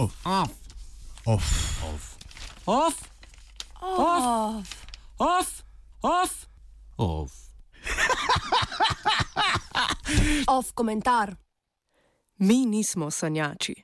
Off. Off. Off. Off. Off. Off. Off. Off. Off komentar. Mi nismo sanjači.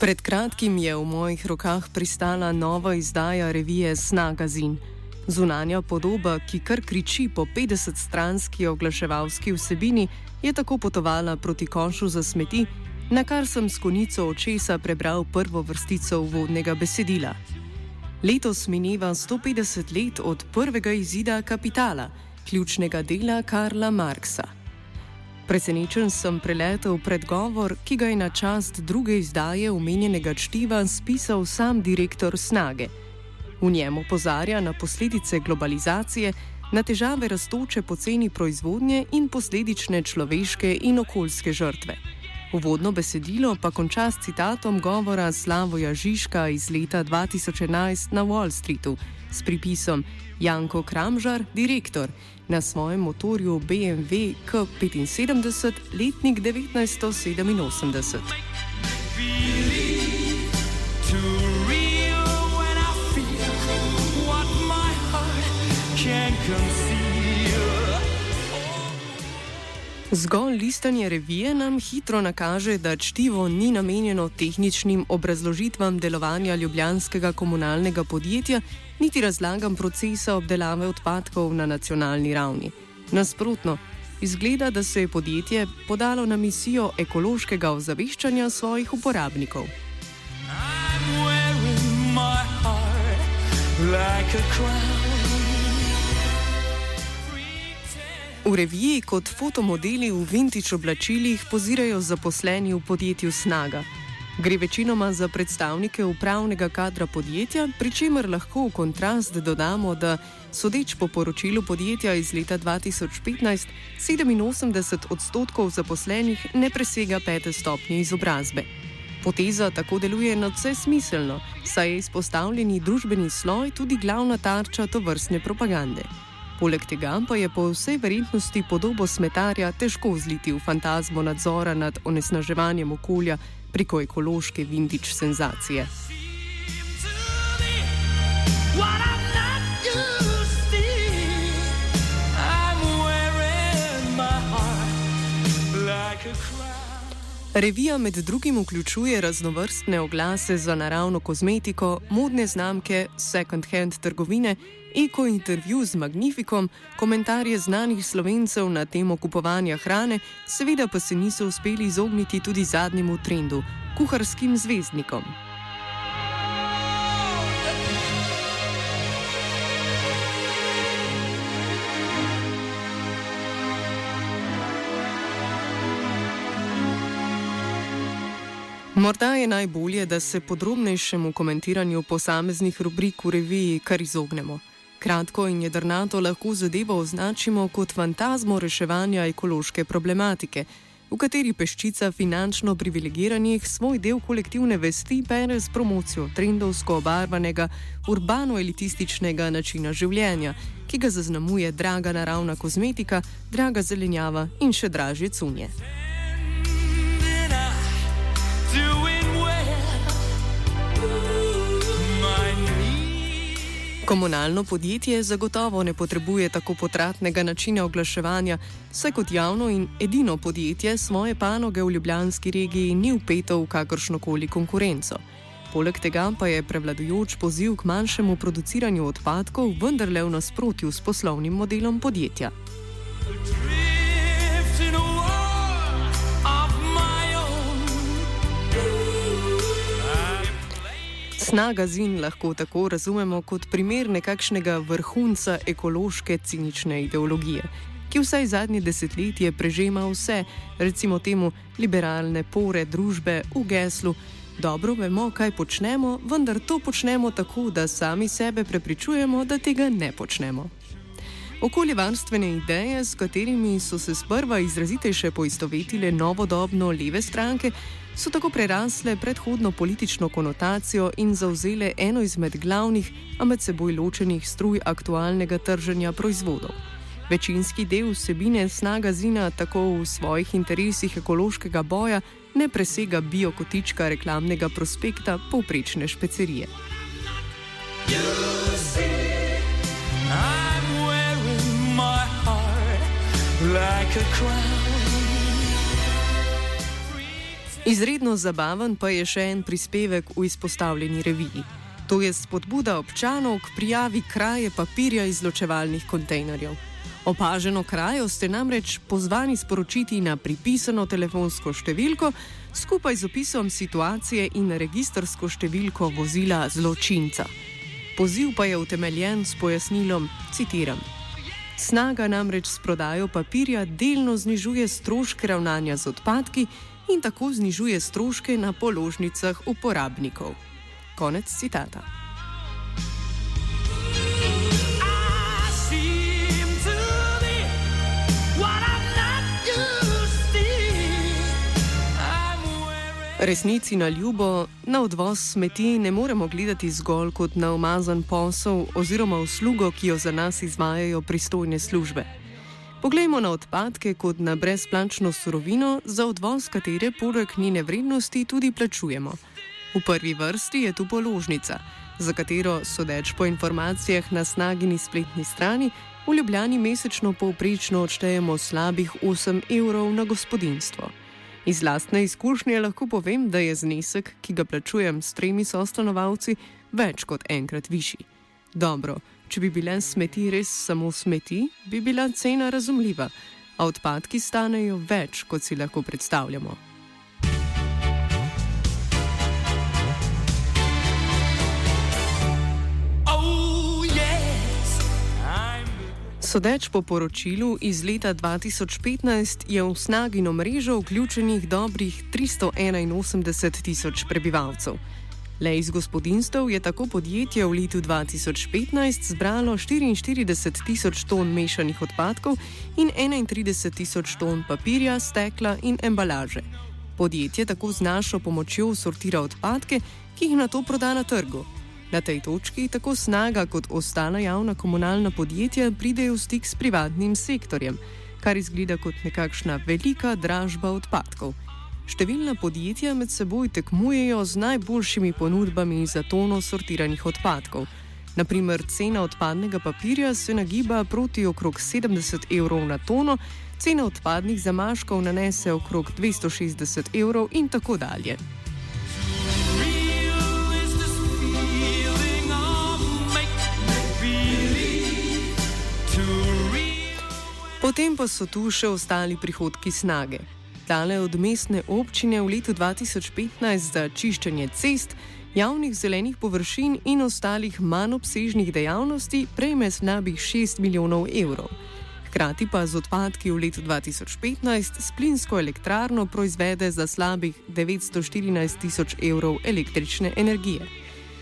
Pred kratkim je v mojih rokah pristala nova izdaja revije Snagazin. Zunanja podoba, ki kar kriči po 50-stranski oglaševalski vsebini, je tako potovala proti konšu za smeti, na kar sem s konico očesa prebral prvo vrstico uvodnega besedila. Letos mineva 150 let od prvega izida Kapitala, ključnega dela Karla Marksa. Presenečen sem preletel predgovor, ki ga je na čast druge izdaje omenjenega čtiva spisal sam direktor Snage. V njem opozarja na posledice globalizacije, na težave rastoče poceni proizvodnje in posledične človeške in okoljske žrtve. Uvodno besedilo pa konča s citatom govora Slavoja Žižka iz leta 2011 na Wall Streetu s pripisom Janko Kramžar, direktor, na svojem motorju BMW K75, letnik 1987. Zgolj listanje revije nam hitro nakaže, da čtivo ni namenjeno tehničnim obrazložitvam delovanja ljubljanskega komunalnega podjetja, niti razlagam procesa obdelave odpadkov na nacionalni ravni. Nasprotno, izgleda, da se je podjetje podalo na misijo ekološkega ozaveščanja svojih uporabnikov. Like a crown. V reviji kot fotomodeli v vintage oblačilih pozirajo zaposleni v podjetju Snaga. Gre večinoma za predstavnike upravnega kadra podjetja, pri čemer lahko v kontrast dodamo, da sodeč po poročilu podjetja iz leta 2015, 87 odstotkov zaposlenih ne presega pete stopnje izobrazbe. Poteza tako deluje na vse smiselno, saj je izpostavljeni družbeni sloj tudi glavna tarča to vrstne propagande. Poleg tega pa je po vsej verjetnosti podobo smetarja težko zliti v fantazmo nadzora nad onesnaževanjem okolja preko ekološke vintage senzacije. Revija med drugim vključuje raznovrstne oglase za naravno kozmetiko, modne znamke, second-hand trgovine eko intervju z Magnifikom, komentarje znanih slovencev na temo kupovanja hrane, seveda pa se niso uspeli izogniti tudi zadnjemu trendu - kuharskim zvezdnikom. Morda je najbolje, da se podrobnejšemu komentiranju posameznih rubrik v reviji kar izognemo. Kratko in jedrnato lahko zadevo označimo kot fantazmo reševanja ekološke problematike, v kateri peščica finančno privilegiranih svoj del kolektivne vesti pere s promocijo trendovsko obarvanega urbano-elitističnega načina življenja, ki ga zaznamuje draga naravna kozmetika, draga zelenjava in še dražje cunje. Komunalno podjetje zagotovo ne potrebuje tako potratnega načina oglaševanja, saj kot javno in edino podjetje svoje panoge v Ljubljanski regiji ni upeto v kakršnokoli konkurenco. Poleg tega pa je prevladujoč poziv k manjšemu produciranju odpadkov vendarle v nasprotju s poslovnim modelom podjetja. Snaga zin lahko tako razumemo kot primer nekakšnega vrhunca ekološke cinične ideologije, ki vsaj zadnje desetletje prežema vse, recimo temu liberalne pore družbe v geslu. Dobro vemo, kaj počnemo, vendar to počnemo tako, da sami sebe prepričujemo, da tega ne počnemo. Okoljevarstvene ideje, s katerimi so se sprva izrazitejše poistovetile novodobno leve stranke, so tako prerasle predhodno politično konotacijo in zauzele eno izmed glavnih, a med seboj ločenih struj aktualnega trženja proizvodov. Večinski del vsebine snaga zina tako v svojih interesih ekološkega boja ne presega biokotička reklamnega prospekta povprečne špecerije. Izredno zabaven pa je še en prispevek v izpostavljeni reviji. To je spodbuda občanov k prijavi kraje papirja iz ločevalnih kontejnerjev. Opaženo krajo ste namreč pozvani sporočiti na pripisano telefonsko številko skupaj z opisom situacije in registrsko številko vozila zločinca. Poziv pa je utemeljen s pojasnilom: citiram. Snaga namreč s prodajo papirja delno znižuje stroške ravnanja z odpadki in tako znižuje stroške na položnicah uporabnikov. Konec citata. Resnici na ljubo, na odvoz smeti ne moremo gledati zgolj kot na umazan posel oziroma uslugo, ki jo za nas izvajajo pristojne službe. Poglejmo na odpadke kot na brezplačno surovino, za odvoz katere poleg njene vrednosti tudi plačujemo. V prvi vrsti je tu položnica, za katero, sodeč po informacijah na snagini spletni strani, v Ljubljani mesečno povprečno odštejemo slabih 8 evrov na gospodinstvo. Iz lastne izkušnje lahko povem, da je znesek, ki ga plačujem s tremi sostanovalci, več kot enkrat višji. Dobro, če bi bile smeti res samo smeti, bi bila cena razumljiva, a odpadki stanejo več, kot si lahko predstavljamo. Sodeč po poročilu iz leta 2015 je v snagino mrežo vključenih dobrih 381 tisoč prebivalcev. Le iz gospodinstv je tako podjetje v letu 2015 zbralo 44 tisoč ton mešanih odpadkov in 31 tisoč ton papirja, stekla in embalaže. Podjetje tako z našo pomočjo sortira odpadke, ki jih na to proda na trgu. Na tej točki tako snaga kot ostala javna komunalna podjetja pridejo v stik s privatnim sektorjem, kar izgleda kot nekakšna velika dražba odpadkov. Številna podjetja med seboj tekmujejo z najboljšimi ponudbami za tono sortiranih odpadkov. Naprimer, cena odpadnega papirja se nagiba proti okrog 70 evrov na tono, cena odpadnih zamaškov nanese okrog 260 evrov in tako dalje. Potem pa so tu še ostali prihodki snage. Tale od mestne občine v letu 2015 za čiščenje cest, javnih zelenih površin in ostalih manj obsežnih dejavnosti prejme slabih 6 milijonov evrov. Hkrati pa z odpadki v letu 2015 s plinsko elektrarno proizvede za slabih 914 tisoč evrov električne energije.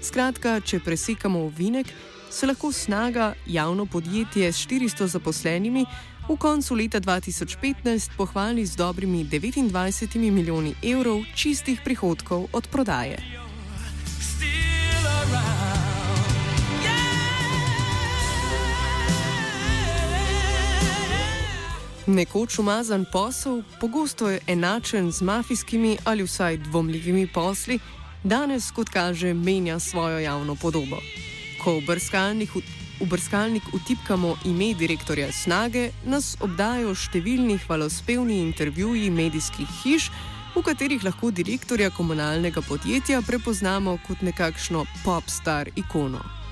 Skratka, če presekamo ovinek, se lahko snaga javno podjetje s 400 zaposlenimi v koncu leta 2015 pohvali z dobrimi 29 milijoni evrov čistih prihodkov od prodaje. Nekoč umazan posel, pogosto je enačen z mafijskimi ali vsaj dvomljivimi posli, danes, kot kaže, menja svojo javno podobo. Ko v brskalnih v brskalnik utipkamo ime direktorja Snage, nas obdajo številni hvalospevni intervjuji medijskih hiš, v katerih lahko direktorja komunalnega podjetja prepoznamo kot nekakšno pop-star ikono.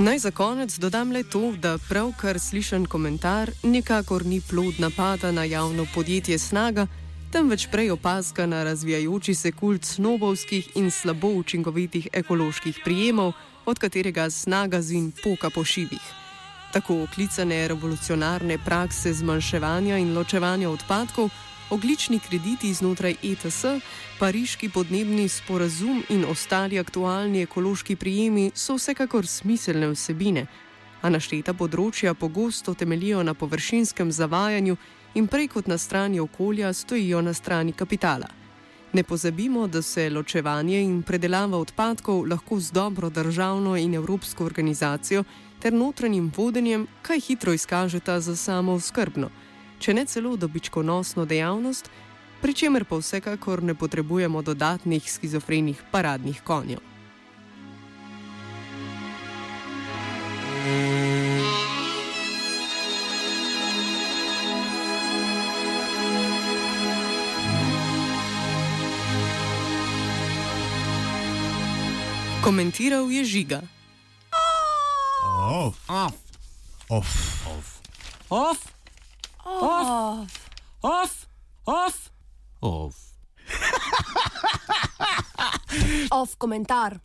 Naj za konec dodam le to, da pravkar slišen komentar nikakor ni plod napada na javno podjetje Snaga, temveč prej opazka na razvijajoči se kult snobovskih in slabo učinkovitih ekoloških prijemov, od katerega Snaga zin poka po šivih. Tako oklicane revolucionarne prakse zmanjševanja in ločevanja odpadkov oglični krediti znotraj ETS, pariški podnebni sporazum in ostali aktualni ekološki prijemi so vsekakor smiselne vsebine, a našteta področja pogosto temelijo na površinskem zavajanju in prej kot na strani okolja stojijo na strani kapitala. Ne pozabimo, da se ločevanje in predelava odpadkov lahko z dobro državno in evropsko organizacijo ter notranjim vodenjem kaj hitro izkažeta za samo skrbno, če ne celo dobičkonosno dejavnost, pri čemer pa vsekakor ne potrebujemo dodatnih schizofrenih paradnih konjev. Komentiral je žiga. Off. Off. Off. Off. Off. Off. Off. Off. Off komentar.